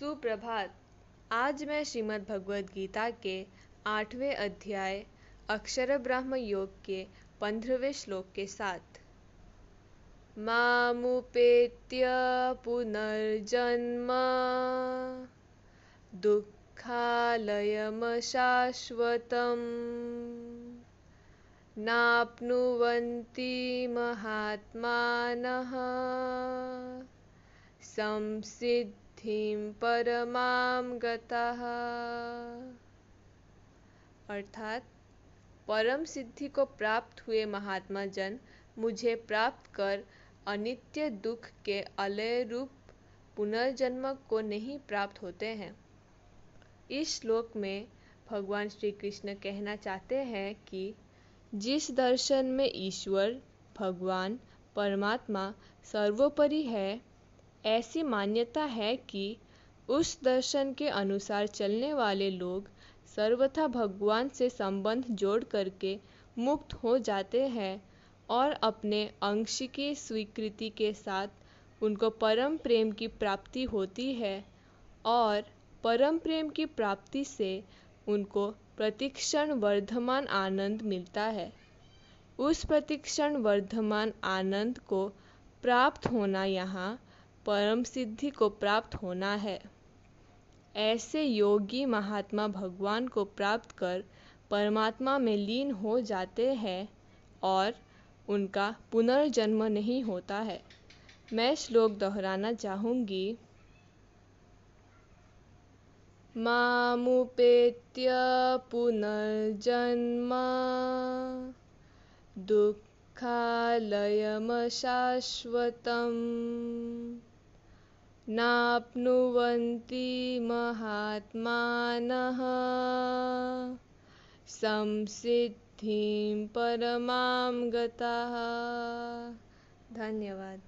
सुप्रभात। आज मैं श्रीमद् भगवद गीता के आठवें अध्याय, अक्षर ब्रह्म योग के पंद्रहवें श्लोक के साथ। मामुपेत्य पुनर्जन्म शाश्वतम। नाप्नुवन्ति महात्मानः, संसिद्ध सिद्धिं परमाम गतः। अर्थात, परम सिद्धि को प्राप्त हुए महात्मा जन मुझे प्राप्त कर अनित्य दुख के अलय रूप पुनर्जन्म को नहीं प्राप्त होते हैं। इस श्लोक में भगवान श्री कृष्ण कहना चाहते हैं कि जिस दर्शन में ईश्वर, भगवान, परमात्मा सर्वोपरि है ऐसी मान्यता है कि उस दर्शन के अनुसार चलने वाले लोग सर्वथा भगवान से संबंध जोड़ करके मुक्त हो जाते हैं और अपने अंश की स्वीकृति के साथ उनको परम प्रेम की प्राप्ति होती है और परम प्रेम की प्राप्ति से उनको प्रतिक्षण वर्धमान आनंद मिलता है। उस प्रतिक्षण वर्धमान आनंद को प्राप्त होना यहाँ परम सिद्धि को प्राप्त होना है। ऐसे योगी महात्मा भगवान को प्राप्त कर परमात्मा में लीन हो जाते हैं और उनका पुनर्जन्म नहीं होता है। मैं श्लोक दोहराना चाहूँगी। मामुपेत्य पुनर्जन्म शाश्वतम नाप्नुवन्ति महात्मानः। संसिद्धिं परमां गताः। धन्यवाद।